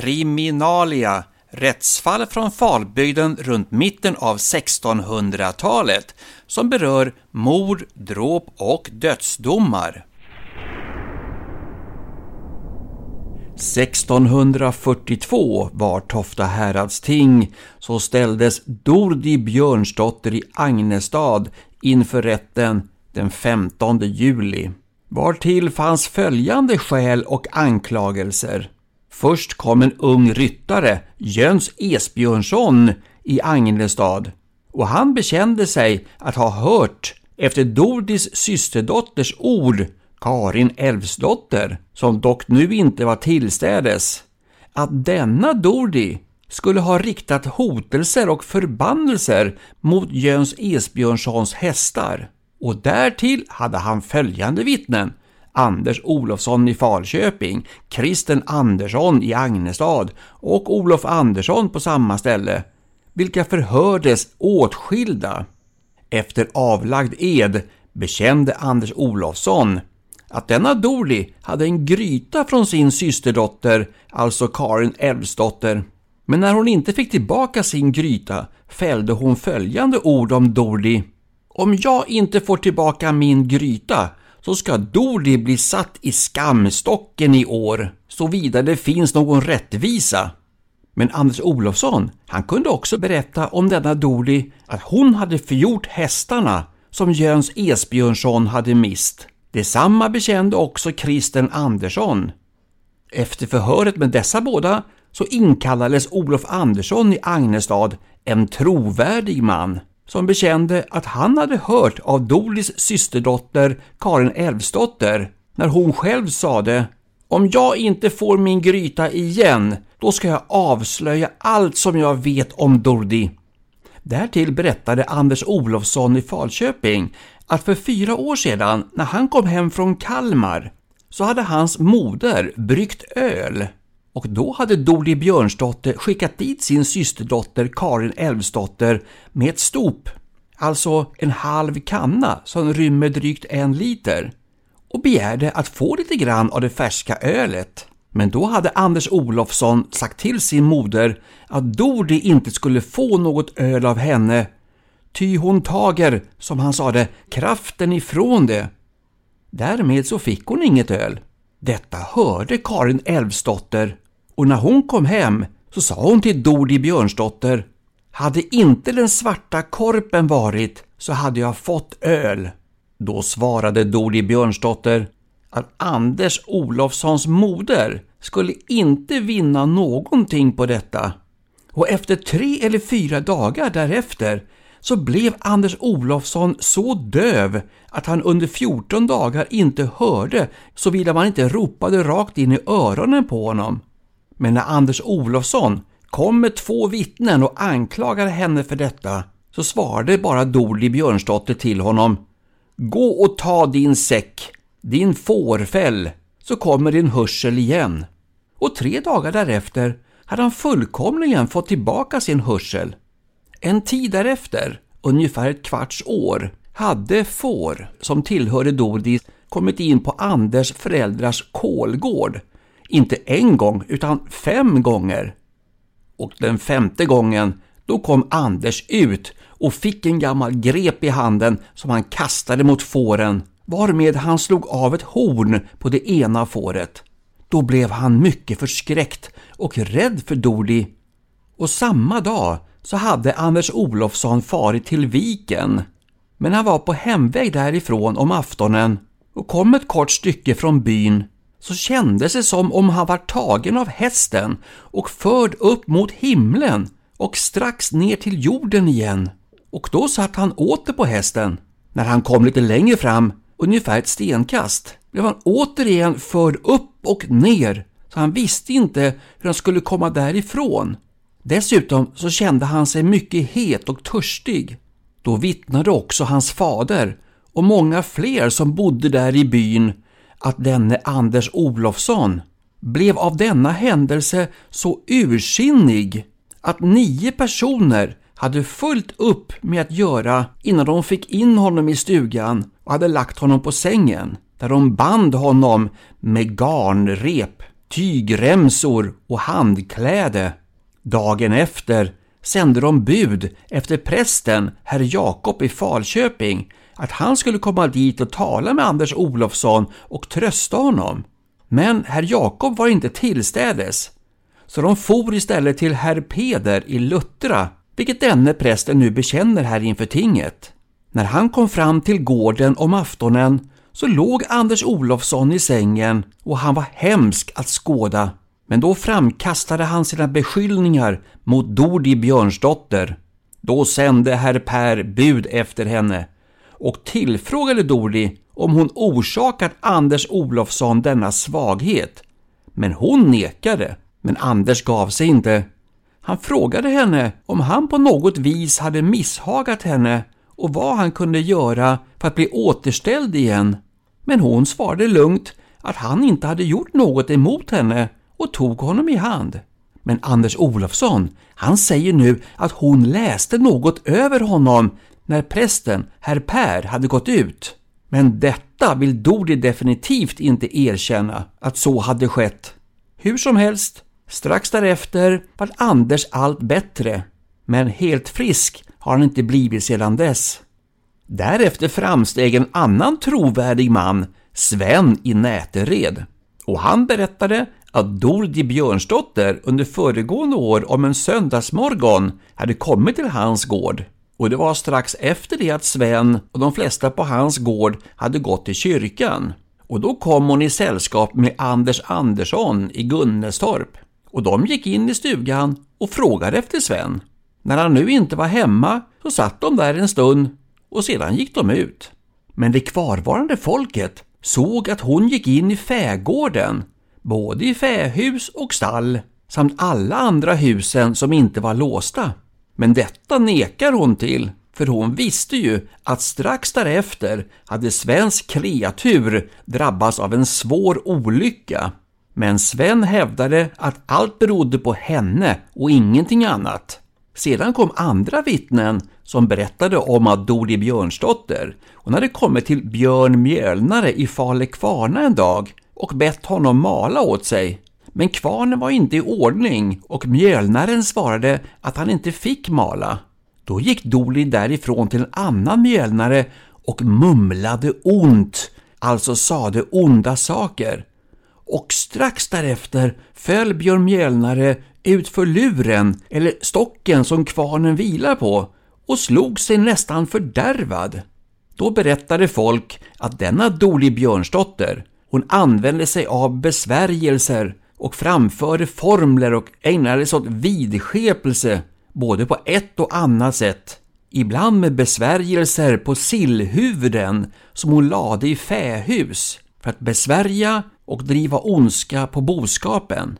Kriminalia Rättsfall från Falbygden runt mitten av 1600-talet som berör mord, dråp och dödsdomar. 1642 var Tofta häradsting så ställdes Dordi Björnsdotter i Agnestad inför rätten den 15 juli. Vartill fanns följande skäl och anklagelser. Först kom en ung ryttare, Jöns Esbjörnsson, i Agnestad och han bekände sig att ha hört efter Dordis systerdotters ord, Karin Älvsdotter, som dock nu inte var tillstädes, att denna Dordi skulle ha riktat hotelser och förbannelser mot Jöns Esbjörnssons hästar. Och därtill hade han följande vittnen, Anders Olofsson i Falköping, Kristen Andersson i Agnestad och Olof Andersson på samma ställe, vilka förhördes åtskilda. Efter avlagd ed bekände Anders Olofsson att denna Dorli hade en gryta från sin systerdotter, alltså Karin Älvsdotter. Men när hon inte fick tillbaka sin gryta fällde hon följande ord om Dorli. Om jag inte får tillbaka min gryta så ska Dodi bli satt i skamstocken i år, såvida det finns någon rättvisa. Men Anders Olofsson, han kunde också berätta om denna Dodi att hon hade förgjort hästarna som Jöns Esbjörnsson hade mist. Detsamma bekände också Kristen Andersson. Efter förhöret med dessa båda så inkallades Olof Andersson i Agnestad, en trovärdig man som bekände att han hade hört av Doris systerdotter Karin Älvsdotter när hon själv sade Om jag inte får min gryta igen, då ska jag avslöja allt som jag vet om Dordi. Därtill berättade Anders Olofsson i Falköping att för fyra år sedan när han kom hem från Kalmar så hade hans moder bryggt öl och då hade Doli Björnsdotter skickat dit sin systerdotter Karin Älvsdotter med ett stop, alltså en halv kanna som rymmer drygt en liter, och begärde att få lite grann av det färska ölet. Men då hade Anders Olofsson sagt till sin moder att Dodi inte skulle få något öl av henne, ty hon tager, som han sade, kraften ifrån det. Därmed så fick hon inget öl. Detta hörde Karin Älvsdotter och när hon kom hem så sa hon till Dodi Björnsdotter Hade inte den svarta korpen varit så hade jag fått öl. Då svarade Dodi Björnsdotter att Anders Olofssons moder skulle inte vinna någonting på detta. Och efter tre eller fyra dagar därefter så blev Anders Olofsson så döv att han under 14 dagar inte hörde såvida man inte ropade rakt in i öronen på honom. Men när Anders Olofsson kom med två vittnen och anklagade henne för detta så svarade bara Dorli Björnsdotter till honom Gå och ta din säck, din fårfäll, så kommer din hörsel igen. Och tre dagar därefter hade han fullkomligen fått tillbaka sin hörsel. En tid därefter, ungefär ett kvarts år, hade får som tillhörde Dordis kommit in på Anders föräldrars kolgård. Inte en gång, utan fem gånger. Och den femte gången, då kom Anders ut och fick en gammal grep i handen som han kastade mot fåren, varmed han slog av ett horn på det ena fåret. Då blev han mycket förskräckt och rädd för Dordi. Och samma dag så hade Anders Olofsson farit till viken. Men han var på hemväg därifrån om aftonen och kom ett kort stycke från byn så kändes det som om han var tagen av hästen och förd upp mot himlen och strax ner till jorden igen. Och då satt han åter på hästen. När han kom lite längre fram, ungefär ett stenkast, blev han återigen förd upp och ner så han visste inte hur han skulle komma därifrån. Dessutom så kände han sig mycket het och törstig. Då vittnade också hans fader och många fler som bodde där i byn att denne Anders Olofsson blev av denna händelse så ursinnig att nio personer hade fullt upp med att göra innan de fick in honom i stugan och hade lagt honom på sängen där de band honom med garnrep, tygremsor och handkläde. Dagen efter sände de bud efter prästen herr Jakob i Falköping att han skulle komma dit och tala med Anders Olofsson och trösta honom. Men herr Jakob var inte tillstädes, så de for istället till herr Peder i Luttra, vilket denne prästen nu bekänner här inför tinget. När han kom fram till gården om aftonen så låg Anders Olofsson i sängen och han var hemsk att skåda. Men då framkastade han sina beskyllningar mot Dordi Björnsdotter. Då sände herr Per bud efter henne och tillfrågade Dordi om hon orsakat Anders Olofsson denna svaghet. Men hon nekade. Men Anders gav sig inte. Han frågade henne om han på något vis hade misshagat henne och vad han kunde göra för att bli återställd igen. Men hon svarade lugnt att han inte hade gjort något emot henne och tog honom i hand. Men Anders Olofsson, han säger nu att hon läste något över honom när prästen, herr Per, hade gått ut. Men detta vill Dodi definitivt inte erkänna att så hade skett. Hur som helst, strax därefter var Anders allt bättre, men helt frisk har han inte blivit sedan dess. Därefter framsteg en annan trovärdig man, Sven i Nätered, och han berättade att Dordi Björnsdotter under föregående år om en söndagsmorgon hade kommit till hans gård. Och det var strax efter det att Sven och de flesta på hans gård hade gått till kyrkan. Och då kom hon i sällskap med Anders Andersson i Gunnestorp. Och de gick in i stugan och frågade efter Sven. När han nu inte var hemma så satt de där en stund och sedan gick de ut. Men det kvarvarande folket såg att hon gick in i fägården både i fähus och stall samt alla andra husen som inte var låsta. Men detta nekar hon till, för hon visste ju att strax därefter hade svensk kreatur drabbats av en svår olycka. Men Sven hävdade att allt berodde på henne och ingenting annat. Sedan kom andra vittnen som berättade om att Dodi Björnsdotter, hon hade kommit till Björn Mjölnare i Fale Kvarna en dag och bett honom mala åt sig. Men kvarnen var inte i ordning och mjölnaren svarade att han inte fick mala. Då gick Doli därifrån till en annan mjölnare och mumlade ont, alltså sade onda saker. Och strax därefter föll Björn Mjölnare ut för luren, eller stocken som kvarnen vilar på, och slog sig nästan fördärvad. Då berättade folk att denna Doli Björnsdotter hon använde sig av besvärjelser och framförde formler och ägnade sig åt vidskepelse både på ett och annat sätt. Ibland med besvärjelser på sillhuvuden som hon lade i fähus för att besvärja och driva ondska på boskapen.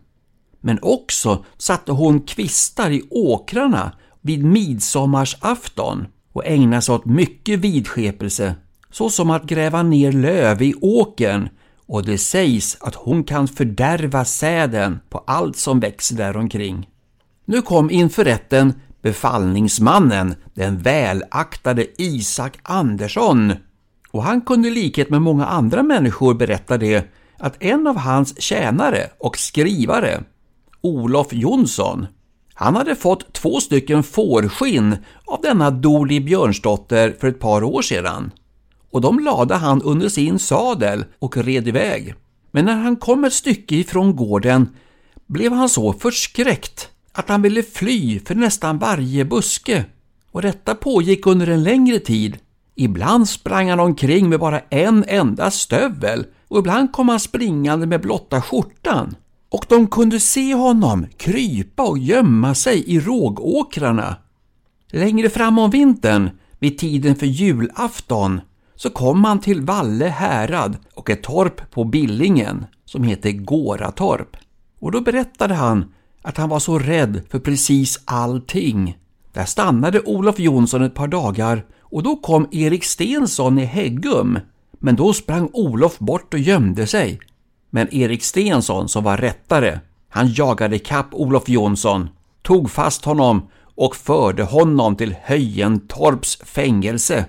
Men också satte hon kvistar i åkrarna vid midsommarsafton och ägnade sig åt mycket vidskepelse, såsom att gräva ner löv i åkern och det sägs att hon kan fördärva säden på allt som växer däromkring. Nu kom inför rätten befallningsmannen, den välaktade Isak Andersson. Och han kunde i likhet med många andra människor berätta det att en av hans tjänare och skrivare, Olof Jonsson, han hade fått två stycken fårskinn av denna Doli Björnsdotter för ett par år sedan och de lade han under sin sadel och red iväg. Men när han kom ett stycke ifrån gården blev han så förskräckt att han ville fly för nästan varje buske. Och detta pågick under en längre tid. Ibland sprang han omkring med bara en enda stövel och ibland kom han springande med blotta skjortan. Och de kunde se honom krypa och gömma sig i rågåkrarna. Längre fram om vintern, vid tiden för julafton, så kom han till Valle härad och ett torp på Billingen som heter Gåratorp. Och då berättade han att han var så rädd för precis allting. Där stannade Olof Jonsson ett par dagar och då kom Erik Stensson i Häggum. Men då sprang Olof bort och gömde sig. Men Erik Stensson som var rättare, han jagade kapp Olof Jonsson, tog fast honom och förde honom till Höjentorps fängelse.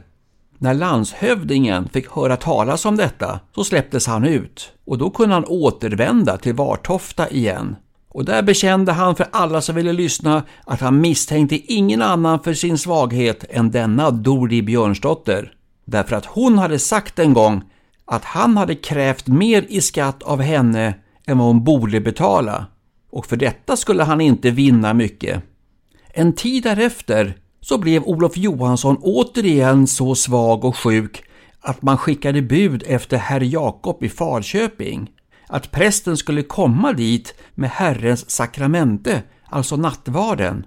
När landshövdingen fick höra talas om detta så släpptes han ut och då kunde han återvända till Vartofta igen. Och där bekände han för alla som ville lyssna att han misstänkte ingen annan för sin svaghet än denna Dori Björnsdotter. Därför att hon hade sagt en gång att han hade krävt mer i skatt av henne än vad hon borde betala. Och för detta skulle han inte vinna mycket. En tid därefter så blev Olof Johansson återigen så svag och sjuk att man skickade bud efter herr Jakob i Falköping att prästen skulle komma dit med Herrens sakramente, alltså nattvarden.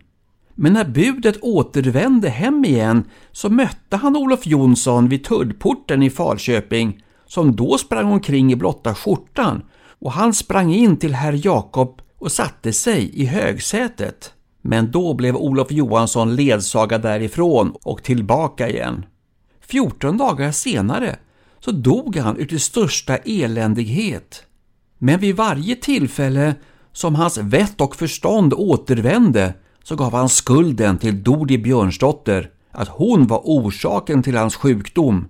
Men när budet återvände hem igen så mötte han Olof Jonsson vid tullporten i Falköping som då sprang omkring i blotta skjortan och han sprang in till herr Jakob och satte sig i högsätet. Men då blev Olof Johansson ledsagad därifrån och tillbaka igen. 14 dagar senare så dog han ut i största eländighet. Men vid varje tillfälle som hans vett och förstånd återvände så gav han skulden till Dodi Björnsdotter att hon var orsaken till hans sjukdom.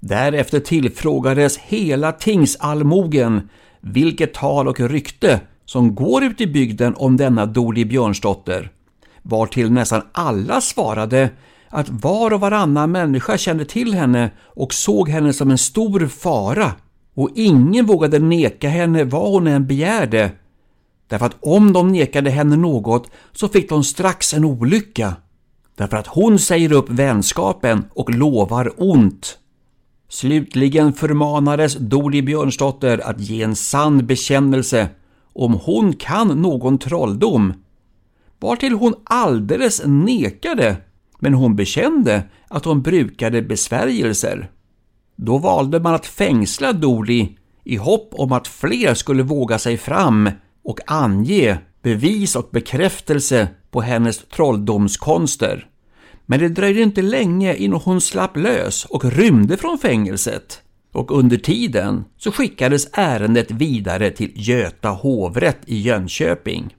Därefter tillfrågades hela tingsallmogen vilket tal och rykte som går ut i bygden om denna Doli Björnsdotter, vartill nästan alla svarade att var och varannan människa kände till henne och såg henne som en stor fara och ingen vågade neka henne vad hon än begärde därför att om de nekade henne något så fick de strax en olycka därför att hon säger upp vänskapen och lovar ont. Slutligen förmanades Doli Björnsdotter att ge en sann bekännelse om hon kan någon trolldom, vartill hon alldeles nekade, men hon bekände att hon brukade besvärjelser. Då valde man att fängsla Dori i hopp om att fler skulle våga sig fram och ange bevis och bekräftelse på hennes trolldomskonster. Men det dröjde inte länge innan hon slapp lös och rymde från fängelset. Och under tiden så skickades ärendet vidare till Göta hovrätt i Jönköping.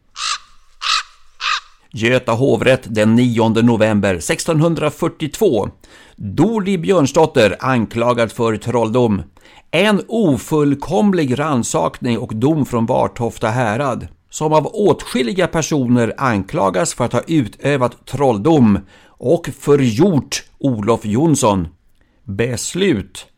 Göta hovrätt den 9 november 1642. Dorli Björnsdotter anklagad för trolldom. En ofullkomlig ransakning och dom från Vartofta härad som av åtskilliga personer anklagas för att ha utövat trolldom och förgjort Olof Jonsson. Beslut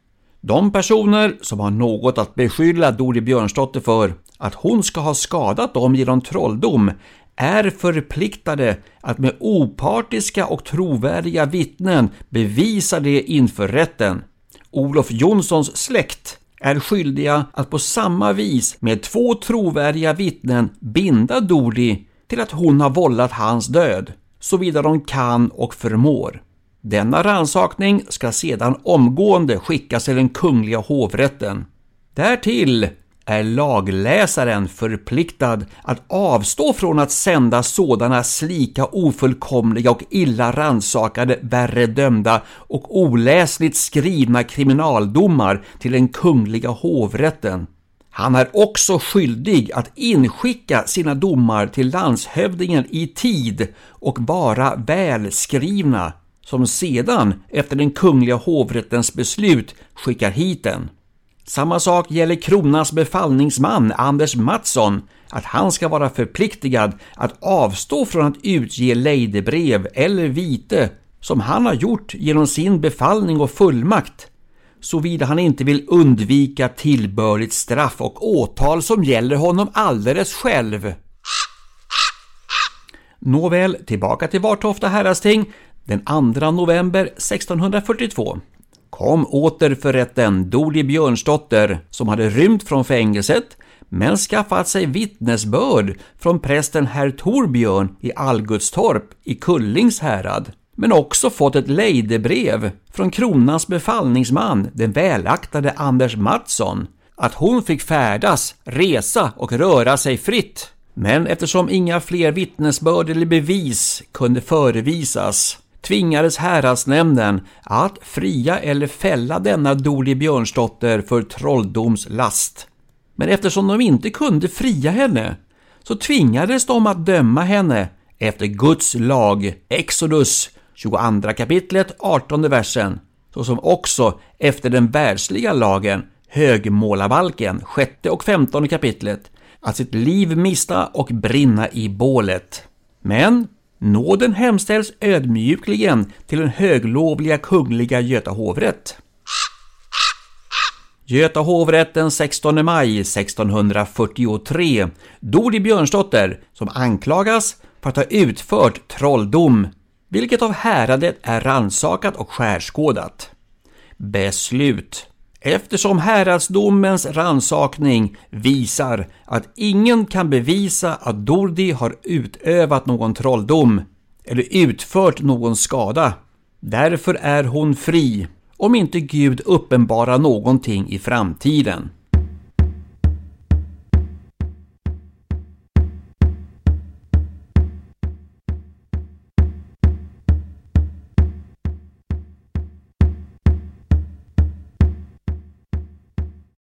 de personer som har något att beskylla Dori Björnsdotter för att hon ska ha skadat dem genom trolldom är förpliktade att med opartiska och trovärdiga vittnen bevisa det inför rätten. Olof Jonssons släkt är skyldiga att på samma vis med två trovärdiga vittnen binda Dori till att hon har vållat hans död, såvida de kan och förmår. Denna ransakning ska sedan omgående skickas till den kungliga hovrätten. Därtill är lagläsaren förpliktad att avstå från att sända sådana slika ofullkomliga och illa ransakade, värre dömda och oläsligt skrivna kriminaldomar till den kungliga hovrätten. Han är också skyldig att inskicka sina domar till landshövdingen i tid och vara välskrivna som sedan, efter den kungliga hovrättens beslut, skickar hit den. Samma sak gäller kronans befallningsman Anders Mattsson, att han ska vara förpliktigad att avstå från att utge lejdebrev eller vite som han har gjort genom sin befallning och fullmakt, såvida han inte vill undvika tillbörligt straff och åtal som gäller honom alldeles själv. Nåväl, tillbaka till Vartofta häradsting den 2 november 1642 kom åter för rätten Doli Björnsdotter som hade rymt från fängelset men skaffat sig vittnesbörd från prästen herr Torbjörn i Algutstorp i Kullings härad. men också fått ett lejdebrev från kronans befallningsman, den välaktade Anders Mattsson, att hon fick färdas, resa och röra sig fritt. Men eftersom inga fler vittnesbörd eller bevis kunde förevisas tvingades häradsnämnden att fria eller fälla denna Doli Björnsdotter för trolldomslast. Men eftersom de inte kunde fria henne så tvingades de att döma henne efter Guds lag, Exodus 22 kapitlet 18 versen, såsom också efter den världsliga lagen, högmålarbalken, 6 och 15 kapitlet, att sitt liv mista och brinna i bålet. Men nåden hemställs ödmjukligen till den höglovliga kungliga Göta hovrätt. Göta hovrätt den 16 maj 1643 Dodi Björnsdotter som anklagas för att ha utfört trolldom, vilket av häradet är ransakat och skärskådat. Beslut Eftersom häradsdomens ransakning visar att ingen kan bevisa att Dordi har utövat någon trolldom eller utfört någon skada. Därför är hon fri, om inte Gud uppenbarar någonting i framtiden.